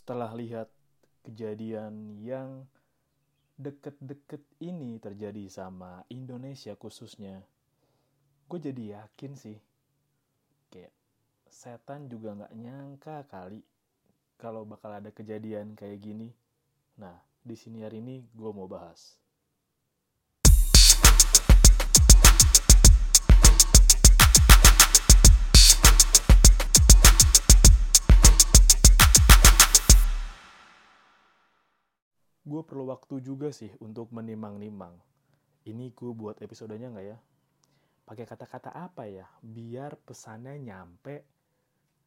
setelah lihat kejadian yang deket-deket ini terjadi sama Indonesia khususnya, gue jadi yakin sih, kayak setan juga nggak nyangka kali kalau bakal ada kejadian kayak gini. Nah, di sini hari ini gue mau bahas. Gue perlu waktu juga sih untuk menimang-nimang. Ini gue buat episodenya nggak ya? Pakai kata-kata apa ya? Biar pesannya nyampe,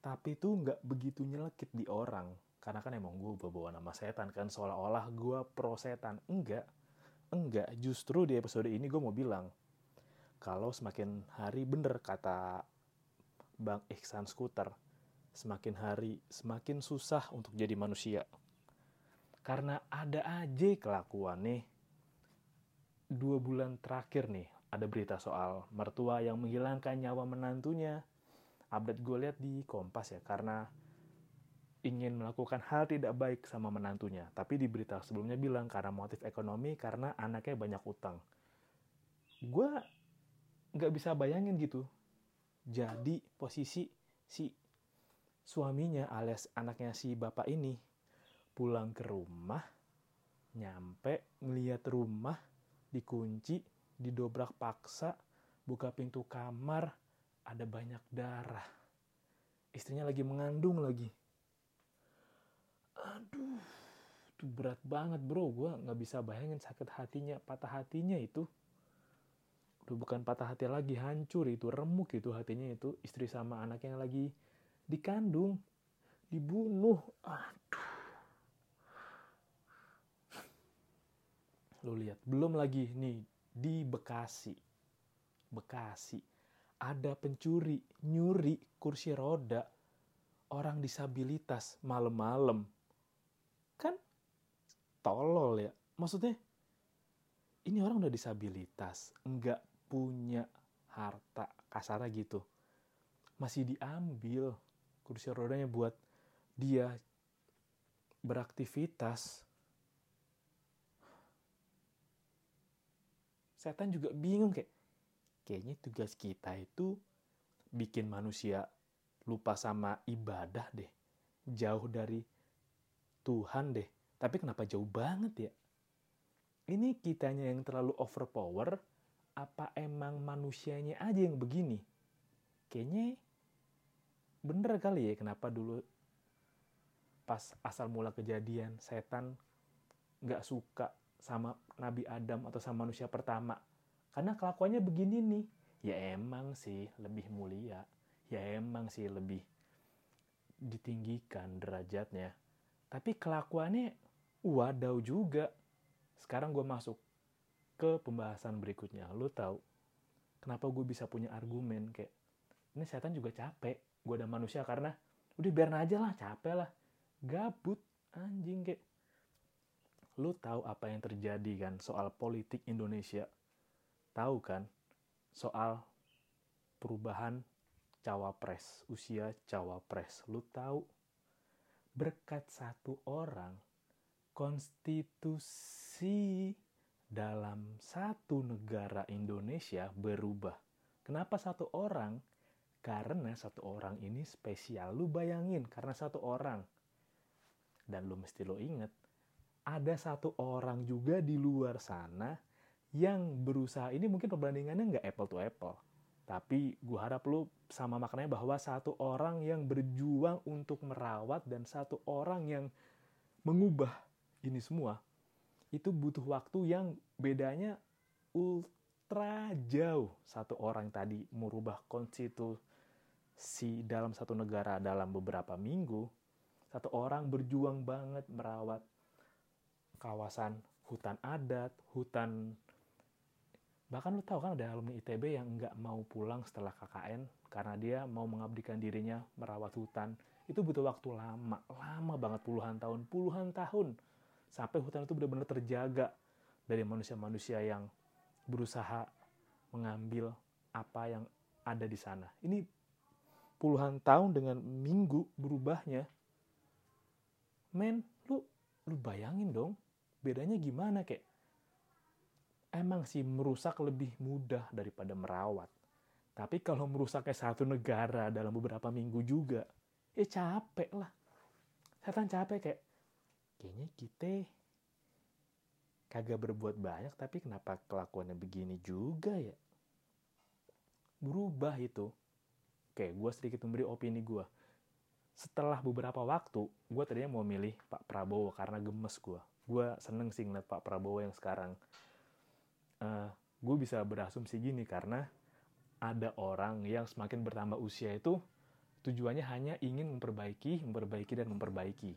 tapi tuh nggak begitu nyelekit di orang. Karena kan emang gue bawa nama setan kan, seolah-olah gue pro setan. Enggak, enggak. Justru di episode ini gue mau bilang, kalau semakin hari bener kata Bang Ihsan Skuter, semakin hari semakin susah untuk jadi manusia karena ada aja kelakuan nih. Dua bulan terakhir nih ada berita soal mertua yang menghilangkan nyawa menantunya. Update gue lihat di Kompas ya karena ingin melakukan hal tidak baik sama menantunya. Tapi di berita sebelumnya bilang karena motif ekonomi karena anaknya banyak utang. Gue nggak bisa bayangin gitu. Jadi posisi si suaminya alias anaknya si bapak ini pulang ke rumah, nyampe ngeliat rumah dikunci, didobrak paksa, buka pintu kamar, ada banyak darah. Istrinya lagi mengandung lagi. Aduh, itu berat banget bro, gue nggak bisa bayangin sakit hatinya, patah hatinya itu. Udah bukan patah hati lagi, hancur itu, remuk itu hatinya itu, istri sama anaknya lagi dikandung, dibunuh. Aduh. Lo lihat, belum lagi nih di Bekasi. Bekasi. Ada pencuri nyuri kursi roda orang disabilitas malam-malam. Kan tolol ya. Maksudnya ini orang udah disabilitas, nggak punya harta, kasarnya gitu. Masih diambil kursi rodanya buat dia beraktivitas setan juga bingung kayak kayaknya tugas kita itu bikin manusia lupa sama ibadah deh. Jauh dari Tuhan deh. Tapi kenapa jauh banget ya? Ini kitanya yang terlalu overpower apa emang manusianya aja yang begini? Kayaknya bener kali ya kenapa dulu pas asal mula kejadian setan nggak suka sama Nabi Adam atau sama manusia pertama. Karena kelakuannya begini nih. Ya emang sih lebih mulia. Ya emang sih lebih ditinggikan derajatnya. Tapi kelakuannya wadaw juga. Sekarang gue masuk ke pembahasan berikutnya. Lo tahu kenapa gue bisa punya argumen kayak ini setan juga capek. Gue ada manusia karena udah biar aja lah capek lah. Gabut anjing kayak lu tahu apa yang terjadi kan soal politik Indonesia? Tahu kan soal perubahan cawapres, usia cawapres. Lu tahu berkat satu orang konstitusi dalam satu negara Indonesia berubah. Kenapa satu orang? Karena satu orang ini spesial. Lu bayangin, karena satu orang. Dan lu mesti lo inget, ada satu orang juga di luar sana yang berusaha ini mungkin perbandingannya nggak apple to apple tapi gue harap lu sama maknanya bahwa satu orang yang berjuang untuk merawat dan satu orang yang mengubah ini semua itu butuh waktu yang bedanya ultra jauh. Satu orang tadi merubah konstitusi dalam satu negara dalam beberapa minggu satu orang berjuang banget merawat kawasan hutan adat, hutan bahkan lu tahu kan ada alumni ITB yang nggak mau pulang setelah KKN karena dia mau mengabdikan dirinya merawat hutan. Itu butuh waktu lama lama banget puluhan tahun puluhan tahun sampai hutan itu benar-benar terjaga dari manusia-manusia yang berusaha mengambil apa yang ada di sana. Ini puluhan tahun dengan minggu berubahnya. Men lu lu bayangin dong bedanya gimana kayak emang sih merusak lebih mudah daripada merawat. Tapi kalau merusaknya satu negara dalam beberapa minggu juga ya capek lah. Setan capek kayak kayaknya kita kagak berbuat banyak tapi kenapa kelakuannya begini juga ya? Berubah itu. Oke gue sedikit memberi opini gue setelah beberapa waktu gue tadinya mau milih Pak Prabowo karena gemes gue gue seneng sih ngeliat Pak Prabowo yang sekarang uh, eh, gue bisa berasumsi gini karena ada orang yang semakin bertambah usia itu tujuannya hanya ingin memperbaiki, memperbaiki dan memperbaiki.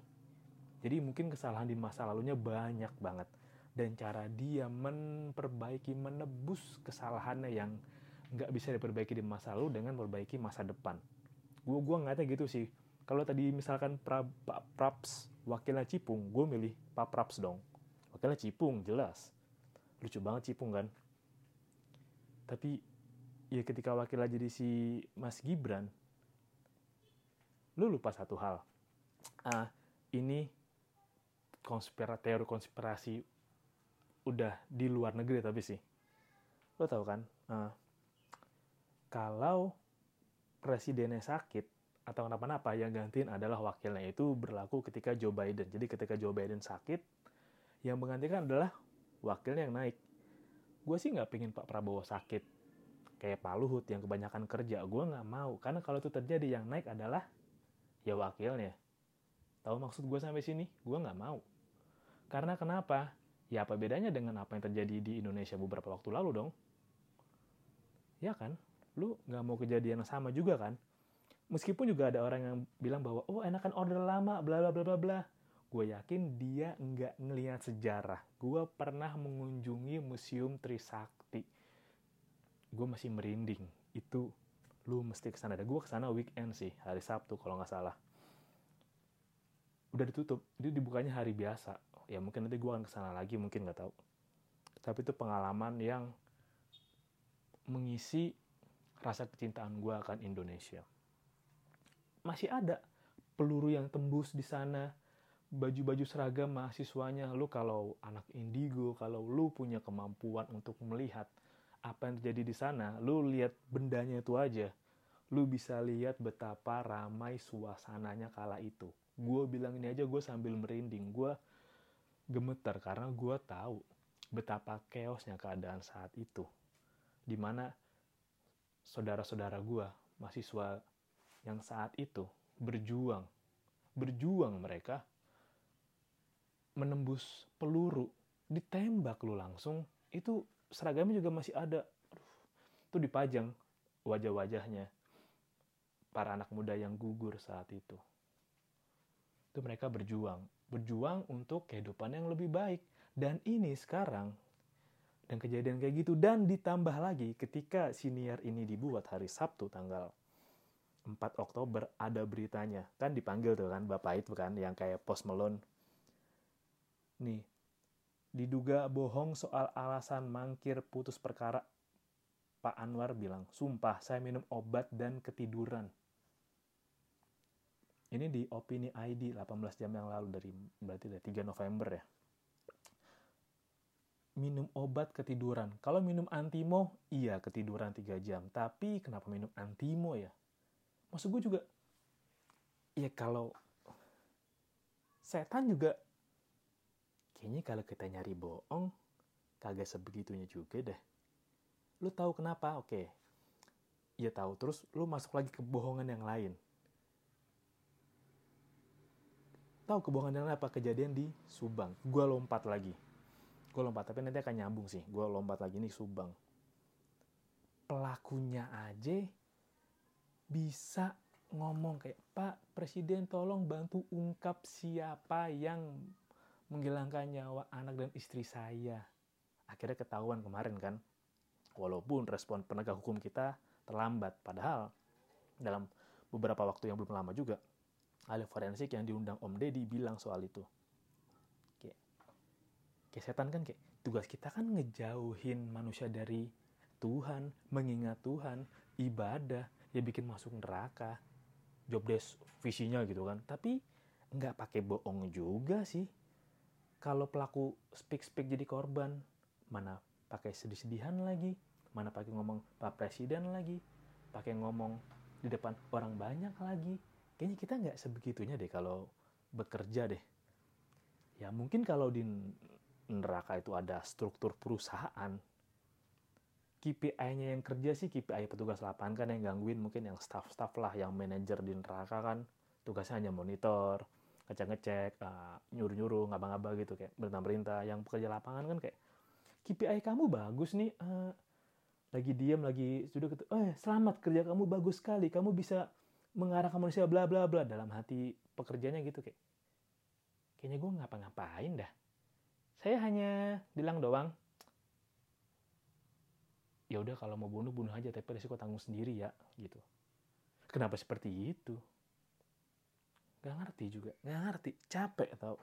Jadi mungkin kesalahan di masa lalunya banyak banget dan cara dia memperbaiki, menebus kesalahannya yang nggak bisa diperbaiki di masa lalu dengan memperbaiki masa depan. Gue gua ngeliatnya gitu sih. Kalau tadi misalkan pra, Pak Praps wakilnya Cipung, gue milih Pak Praps dong. Wakilnya Cipung jelas. Lucu banget Cipung kan. Tapi ya ketika wakilnya jadi si Mas Gibran, lu lupa satu hal. Ah, ini konspirasi teori konspirasi udah di luar negeri tapi sih. Lo tau kan? Uh, kalau presidennya sakit atau kenapa-napa yang gantiin adalah wakilnya itu berlaku ketika Joe Biden. Jadi ketika Joe Biden sakit, yang menggantikan adalah wakilnya yang naik. Gue sih nggak pingin Pak Prabowo sakit kayak Pak Luhut yang kebanyakan kerja. Gue nggak mau karena kalau itu terjadi yang naik adalah ya wakilnya. Tahu maksud gue sampai sini? Gue nggak mau. Karena kenapa? Ya apa bedanya dengan apa yang terjadi di Indonesia beberapa waktu lalu dong? Ya kan? lu nggak mau kejadian yang sama juga kan meskipun juga ada orang yang bilang bahwa oh enakan order lama bla bla bla bla bla. Gue yakin dia nggak ngelihat sejarah. Gue pernah mengunjungi museum Trisakti. Gue masih merinding. Itu lu mesti ke sana deh gue ke sana weekend sih hari Sabtu kalau nggak salah. Udah ditutup. Itu dibukanya hari biasa. Ya mungkin nanti gue akan ke sana lagi mungkin nggak tahu. Tapi itu pengalaman yang mengisi rasa kecintaan gue akan Indonesia. Masih ada peluru yang tembus di sana, baju-baju seragam mahasiswanya. Lu kalau anak indigo, kalau lu punya kemampuan untuk melihat apa yang terjadi di sana, lu lihat bendanya itu aja. Lu bisa lihat betapa ramai suasananya kala itu. Gue bilang ini aja gue sambil merinding. Gue gemeter karena gue tahu betapa chaosnya keadaan saat itu. Di mana saudara-saudara gue, mahasiswa yang saat itu berjuang, berjuang mereka menembus peluru, ditembak lu langsung, itu seragamnya juga masih ada. Itu dipajang wajah-wajahnya para anak muda yang gugur saat itu. Itu mereka berjuang, berjuang untuk kehidupan yang lebih baik. Dan ini sekarang dan kejadian kayak gitu dan ditambah lagi ketika siniar ini dibuat hari Sabtu tanggal 4 Oktober ada beritanya kan dipanggil tuh kan bapak itu kan yang kayak Post Malone nih diduga bohong soal alasan mangkir putus perkara Pak Anwar bilang sumpah saya minum obat dan ketiduran ini di opini ID 18 jam yang lalu dari berarti dari 3 November ya minum obat ketiduran. Kalau minum antimo, iya ketiduran 3 jam. Tapi kenapa minum antimo ya? Maksud gue juga, ya kalau setan juga, kayaknya kalau kita nyari bohong, kagak sebegitunya juga deh. Lu tahu kenapa? Oke. Iya tahu. Terus lu masuk lagi ke bohongan yang lain. Tahu kebohongan yang apa? Kejadian di Subang. Gua lompat lagi gue lompat tapi nanti akan nyambung sih gue lompat lagi nih Subang pelakunya aja bisa ngomong kayak Pak Presiden tolong bantu ungkap siapa yang menghilangkan nyawa anak dan istri saya. Akhirnya ketahuan kemarin kan walaupun respon penegak hukum kita terlambat padahal dalam beberapa waktu yang belum lama juga ahli forensik yang diundang Om Deddy bilang soal itu. Kayak setan kan kayak tugas kita kan ngejauhin manusia dari Tuhan, mengingat Tuhan, ibadah, ya bikin masuk neraka. Job desk visinya gitu kan. Tapi nggak pakai bohong juga sih. Kalau pelaku speak speak jadi korban mana pakai sedih-sedihan lagi. Mana pakai ngomong pak presiden lagi. Pakai ngomong di depan orang banyak lagi. Kayaknya kita nggak sebegitunya deh kalau bekerja deh. Ya mungkin kalau di neraka itu ada struktur perusahaan KPI-nya yang kerja sih KPI petugas lapangan kan yang gangguin mungkin yang staff-staff lah yang manajer di neraka kan. Tugasnya hanya monitor ngecek-ngecek uh, nyuruh-nyuruh ngabang-ngabang gitu kayak perintah-perintah yang pekerja lapangan kan kayak KPI kamu bagus nih uh, lagi diam lagi sudah gitu. Eh selamat kerja kamu bagus sekali. Kamu bisa mengarahkan manusia bla bla bla. Dalam hati pekerjanya gitu kayak kayaknya gue ngapa-ngapain dah. Saya hanya bilang doang ya udah kalau mau bunuh bunuh aja tapi resiko tanggung sendiri ya gitu. Kenapa seperti itu? Nggak ngerti juga. Nggak ngerti. Capek atau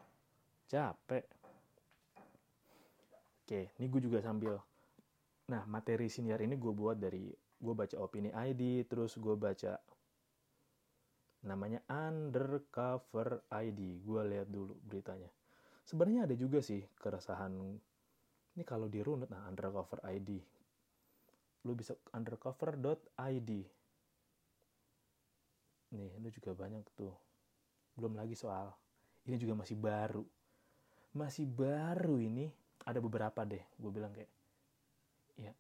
capek. Oke ini gue juga sambil. Nah materi siniar ini gue buat dari gue baca opini ID terus gue baca namanya undercover ID gue lihat dulu beritanya. Sebenarnya ada juga sih keresahan. Ini kalau dirunut nah undercover ID lu bisa undercover.id nih lu juga banyak tuh. Belum lagi soal ini juga masih baru. Masih baru ini ada beberapa deh gue bilang kayak ya.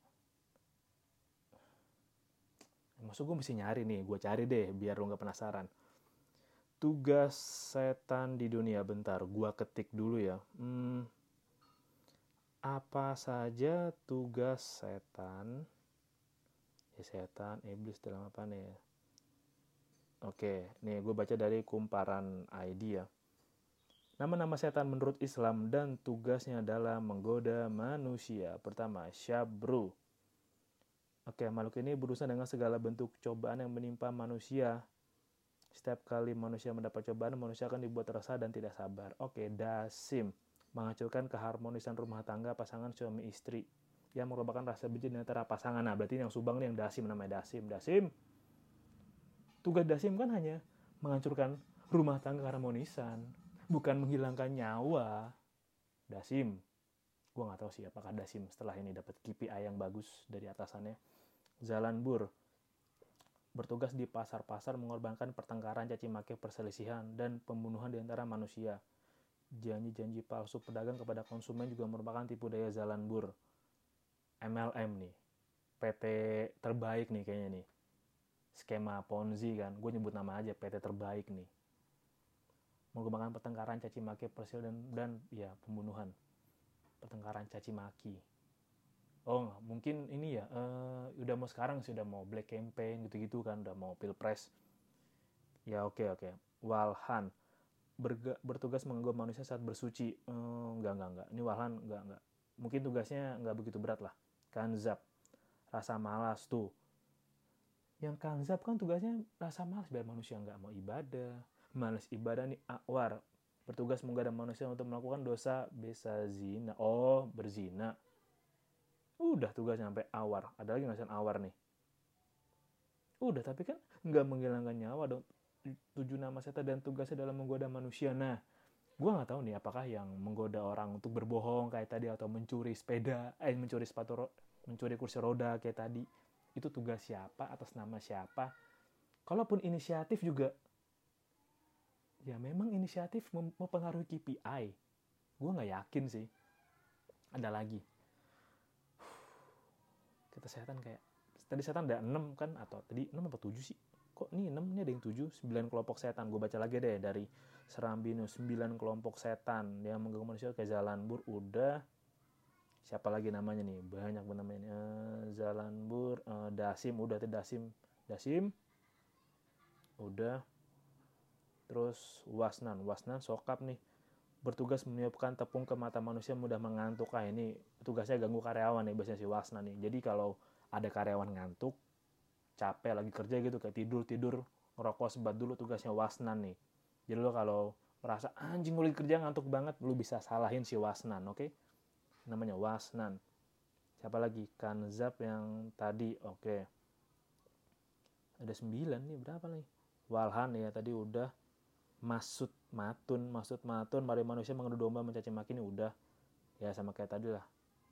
Maksud gue mesti nyari nih gue cari deh biar lu nggak penasaran. Tugas setan di dunia bentar gue ketik dulu ya. Hmm, apa saja tugas setan ya setan iblis dalam apa nih ya? Oke nih gue baca dari kumparan ID ya. Nama-nama setan menurut Islam dan tugasnya adalah menggoda manusia. Pertama syabru. Oke makhluk ini berusaha dengan segala bentuk cobaan yang menimpa manusia. Setiap kali manusia mendapat cobaan, manusia akan dibuat resah dan tidak sabar. Oke, dasim. Menghancurkan keharmonisan rumah tangga pasangan suami istri yang merupakan rasa benci di antara pasangan. Nah, berarti yang subang nih yang dasim namanya dasim. Dasim. Tugas dasim kan hanya menghancurkan rumah tangga harmonisan, bukan menghilangkan nyawa. Dasim. Gue nggak tahu sih apakah dasim setelah ini dapat KPI yang bagus dari atasannya. Zalanbur. Bertugas di pasar-pasar mengorbankan pertengkaran, caci maki, perselisihan, dan pembunuhan di antara manusia. Janji-janji palsu pedagang kepada konsumen juga merupakan tipu daya Zalanbur MLM nih PT terbaik nih kayaknya nih. Skema Ponzi kan gue nyebut nama aja PT terbaik nih. Mengembangkan pertengkaran caci maki persil dan dan ya pembunuhan. Pertengkaran caci maki oh mungkin ini ya uh, udah mau sekarang sih udah mau black campaign gitu-gitu kan udah mau pilpres. Ya oke okay, oke. Okay. Walhan Berga, bertugas mengganggu manusia saat bersuci. Uh, enggak enggak enggak ini Walhan enggak enggak mungkin tugasnya enggak begitu berat lah kanzab rasa malas tuh. Yang kanzab kan tugasnya rasa malas biar manusia nggak mau ibadah. Malas ibadah nih akwar bertugas menggoda manusia untuk melakukan dosa besa zina. Oh berzina. Udah tugas sampai awar ada lagi ngasih awar nih? Udah tapi kan nggak menghilangkan nyawa dong. Tujuh nama setan dan tugasnya dalam menggoda manusia. Nah gue nggak tahu nih apakah yang menggoda orang untuk berbohong kayak tadi atau mencuri sepeda eh mencuri sepatu mencuri kursi roda kayak tadi itu tugas siapa atas nama siapa? Kalaupun inisiatif juga ya memang inisiatif mempengaruhi KPI gue nggak yakin sih. Ada lagi. Kita setan kayak tadi setan ada 6 kan atau tadi 6 apa 7 sih? Kok nih 6 ini ada yang 7 9 kelompok setan. Gue baca lagi deh dari Serambinus 9 kelompok setan. Yang mengganggu manusia ke jalan bur udah siapa lagi namanya nih? Banyak namanya nih. Uh, Zalanbur uh, Dasim. Udah tuh Dasim. Dasim. Udah. Terus Wasnan. Wasnan sokap nih. Bertugas menyiapkan tepung ke mata manusia mudah mengantuk. Ah ini tugasnya ganggu karyawan nih biasanya si Wasnan nih. Jadi kalau ada karyawan ngantuk capek lagi kerja gitu kayak tidur tidur ngerokok sebat dulu tugasnya wasnan nih. Jadi lo kalau merasa anjing gue lagi kerja ngantuk banget lo bisa salahin si wasnan oke? okay? Namanya wasnan. Siapa lagi? Kanzab yang tadi oke. Okay. ada sembilan nih berapa nih? Walhan ya tadi udah. Masuk matun maksud matun mari manusia mengadu domba mencaci maki ini udah. Ya sama kayak tadi lah.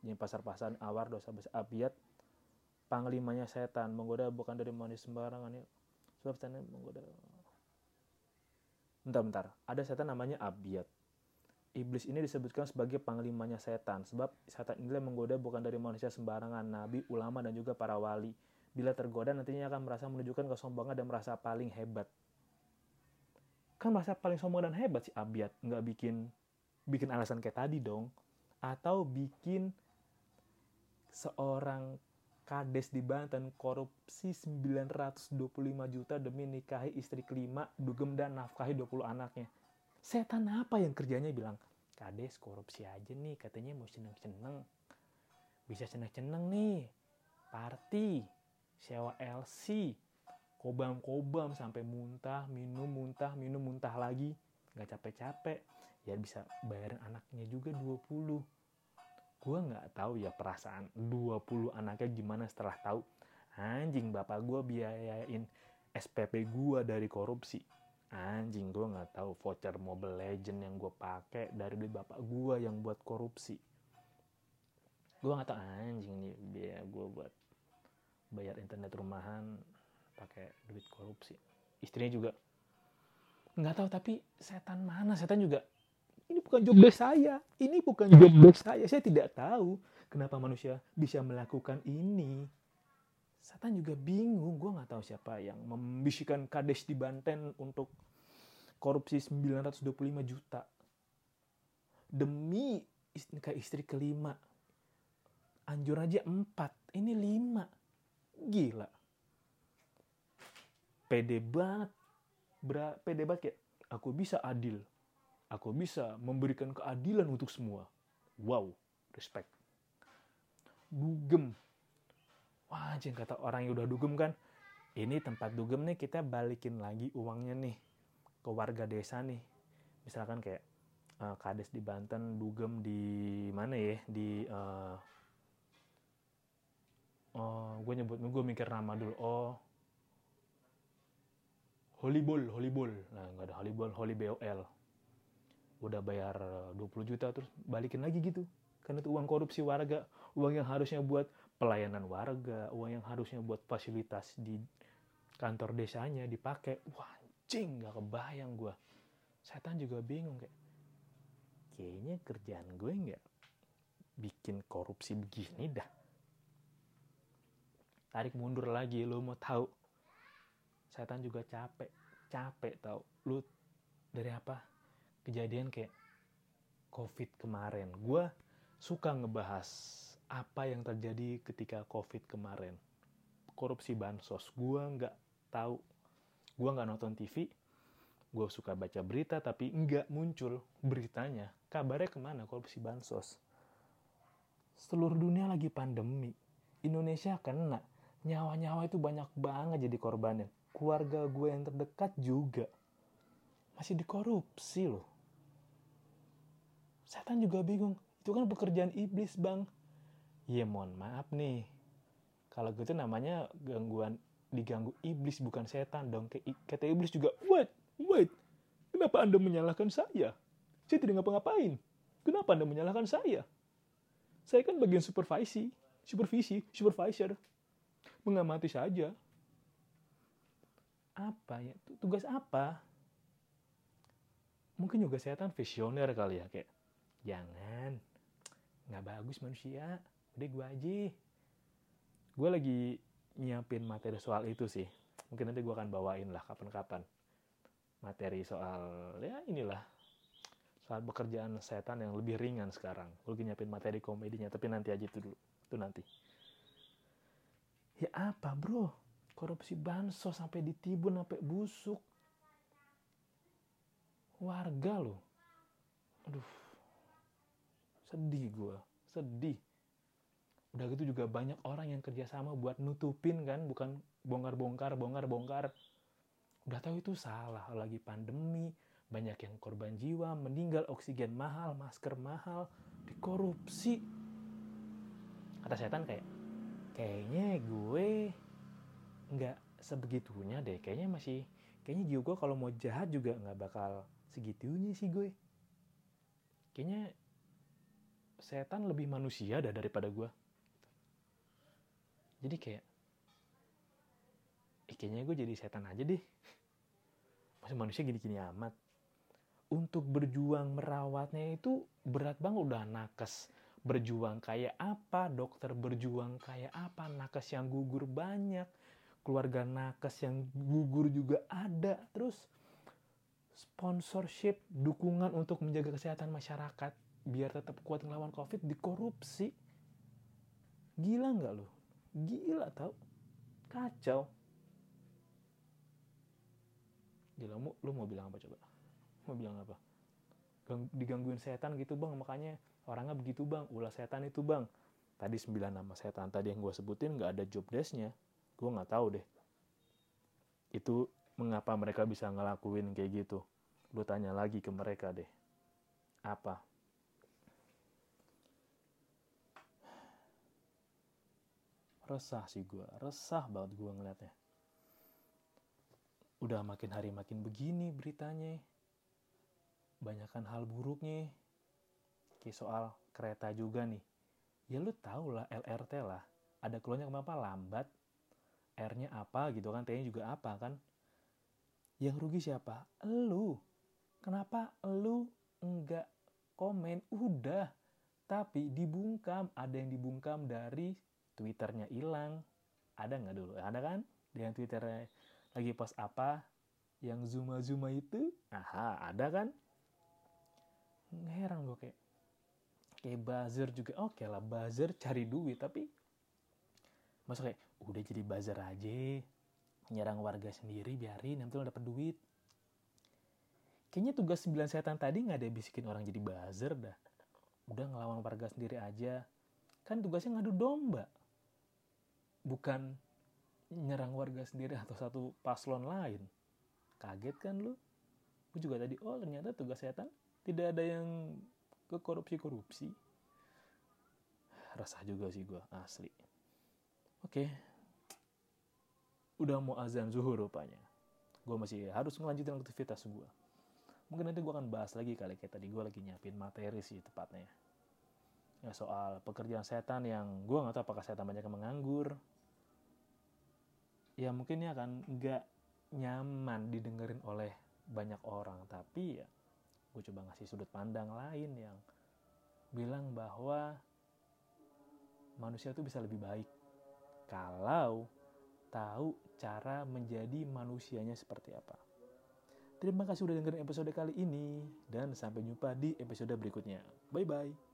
Ini pasar-pasar awar dosa besar abiat panglimanya setan menggoda bukan dari manusia sembarangan ya. Sebab setan menggoda. Bentar bentar. Ada setan namanya abiat iblis ini disebutkan sebagai panglimanya setan. Sebab setan inilah menggoda bukan dari manusia sembarangan nabi ulama dan juga para wali. Bila tergoda nantinya akan merasa menunjukkan kesombongan dan merasa paling hebat. Kan merasa paling sombong dan hebat si abiat nggak bikin bikin alasan kayak tadi dong. Atau bikin seorang kades di Banten korupsi 925 juta demi nikahi istri kelima, dugem dan nafkahi 20 anaknya. Setan apa yang kerjanya bilang, kades korupsi aja nih, katanya mau seneng-seneng. Bisa seneng-seneng nih, party, sewa LC, kobam-kobam sampai muntah, minum, muntah, minum, muntah lagi. Gak capek-capek ya bisa bayarin anaknya juga 20 gue nggak tahu ya perasaan 20 anaknya gimana setelah tahu anjing bapak gue biayain SPP gue dari korupsi anjing gue nggak tahu voucher Mobile Legend yang gue pakai dari duit bapak gue yang buat korupsi gue nggak tahu anjing nih biaya gue buat bayar internet rumahan pakai duit korupsi istrinya juga nggak tahu tapi setan mana setan juga ini bukan job desk saya. Ini bukan job desk saya. Saya tidak tahu kenapa manusia bisa melakukan ini. Satan juga bingung. Gue nggak tahu siapa yang membisikkan kades di Banten untuk korupsi 925 juta. Demi istri, kayak istri kelima. Anjur aja empat. Ini lima. Gila. Pede banget. Bra, pede banget kayak, aku bisa adil Aku bisa memberikan keadilan untuk semua. Wow, respect. Dugem. Wah, anjing kata orang yang udah dugem kan, ini tempat dugem nih kita balikin lagi uangnya nih ke warga desa nih. Misalkan kayak uh, kades di Banten, dugem di mana ya? Di uh, oh, gue nyebut gue mikir nama dulu. Oh, Holyball, Holyball. Nah, nggak ada Holyball, Holy BOL udah bayar 20 juta terus balikin lagi gitu karena itu uang korupsi warga uang yang harusnya buat pelayanan warga uang yang harusnya buat fasilitas di kantor desanya dipakai. Wah anjing gak kebayang gue setan juga bingung kayak kayaknya kerjaan gue nggak bikin korupsi begini dah. Tarik mundur lagi lo mau tahu. Setan juga capek capek tau lu dari apa? Kejadian kayak COVID kemarin. Gue suka ngebahas apa yang terjadi ketika COVID kemarin. Korupsi bansos. Gue nggak tahu. Gue nggak nonton TV. Gue suka baca berita tapi nggak muncul beritanya. Kabarnya ke mana korupsi bansos? Seluruh dunia lagi pandemi. Indonesia kena. Nyawa-nyawa itu banyak banget jadi korbannya. Keluarga gue yang terdekat juga. Masih dikorupsi loh Setan juga bingung. Itu kan pekerjaan iblis, Bang. Iya, mohon maaf nih. Kalau gitu namanya gangguan diganggu iblis bukan setan dong. Kata iblis juga, wait, wait. Kenapa Anda menyalahkan saya? Saya tidak ngapa-ngapain. Kenapa Anda menyalahkan saya? Saya kan bagian supervisi, supervisi, supervisor. Mengamati saja. Apa ya? Tugas apa? Mungkin juga setan visioner kali ya. Kayak, jangan nggak bagus manusia udah gue aja. Gue lagi nyiapin materi soal itu sih. Mungkin nanti gue akan bawain lah kapan-kapan materi soal ya inilah soal pekerjaan setan yang lebih ringan sekarang. Gue lagi nyiapin materi komedinya tapi nanti aja itu dulu. Itu nanti. Ya apa bro? Korupsi bansos sampai ditibun sampai busuk. Warga loh. Aduh sedih gue sedih udah gitu juga banyak orang yang kerjasama buat nutupin kan bukan bongkar-bongkar bongkar-bongkar. Udah tahu itu salah lagi pandemi banyak yang korban jiwa meninggal oksigen mahal masker mahal dikorupsi. Kata setan kayak kayaknya gue nggak sebegitunya deh kayaknya masih kayaknya jiwa gue kalau mau jahat juga nggak bakal segitunya sih gue. Kayaknya setan lebih manusia dah daripada gue jadi kayak eh, kayaknya gue jadi setan aja deh masa manusia gini-gini amat untuk berjuang merawatnya itu berat banget udah nakes berjuang kayak apa dokter berjuang kayak apa nakes yang gugur banyak keluarga nakes yang gugur juga ada terus sponsorship, dukungan untuk menjaga kesehatan masyarakat biar tetap kuat melawan COVID dikorupsi. Gila nggak lo? Gila tau? Kacau. Gila, lu, lu mau bilang apa coba? Mau bilang apa? Gang, digangguin setan gitu bang, makanya orangnya begitu bang, ulah setan itu bang. Tadi sembilan nama setan tadi yang gue sebutin nggak ada job desknya. Gue nggak tahu deh. Itu mengapa mereka bisa ngelakuin kayak gitu. Lu tanya lagi ke mereka deh. Apa? Resah sih gue, resah banget gue ngeliatnya. Udah makin hari makin begini beritanya. Banyakan hal buruknya. Kayak soal kereta juga nih. Ya lu tau lah LRT lah. Ada keluarnya kenapa lambat. R-nya apa gitu kan, T-nya juga apa kan yang rugi siapa? Lu. Kenapa lu enggak komen? Udah. Tapi dibungkam. Ada yang dibungkam dari Twitternya hilang. Ada nggak dulu? Ada kan? Yang Twitternya lagi post apa? Yang Zuma-Zuma itu? Aha, ada kan? Heran gue kayak. Kayak buzzer juga. Oke okay lah, buzzer cari duit. Tapi masa kayak, udah jadi buzzer aja nyerang warga sendiri biarin nanti lo dapet duit kayaknya tugas sembilan setan tadi nggak ada bisikin orang jadi buzzer dah udah ngelawan warga sendiri aja kan tugasnya ngadu domba bukan nyerang warga sendiri atau satu paslon lain kaget kan lu gue juga tadi oh ternyata tugas setan tidak ada yang ke korupsi korupsi resah juga sih gue asli oke udah mau azan zuhur rupanya. Gue masih harus ngelanjutin aktivitas gue. Mungkin nanti gue akan bahas lagi kali kayak tadi gue lagi nyiapin materi sih tepatnya. Ya soal pekerjaan setan yang gue nggak tahu apakah setan banyak yang menganggur. Ya mungkin ini akan nggak nyaman didengerin oleh banyak orang. Tapi ya gue coba ngasih sudut pandang lain yang bilang bahwa manusia itu bisa lebih baik kalau tahu cara menjadi manusianya seperti apa. Terima kasih sudah dengerin episode kali ini dan sampai jumpa di episode berikutnya. Bye bye.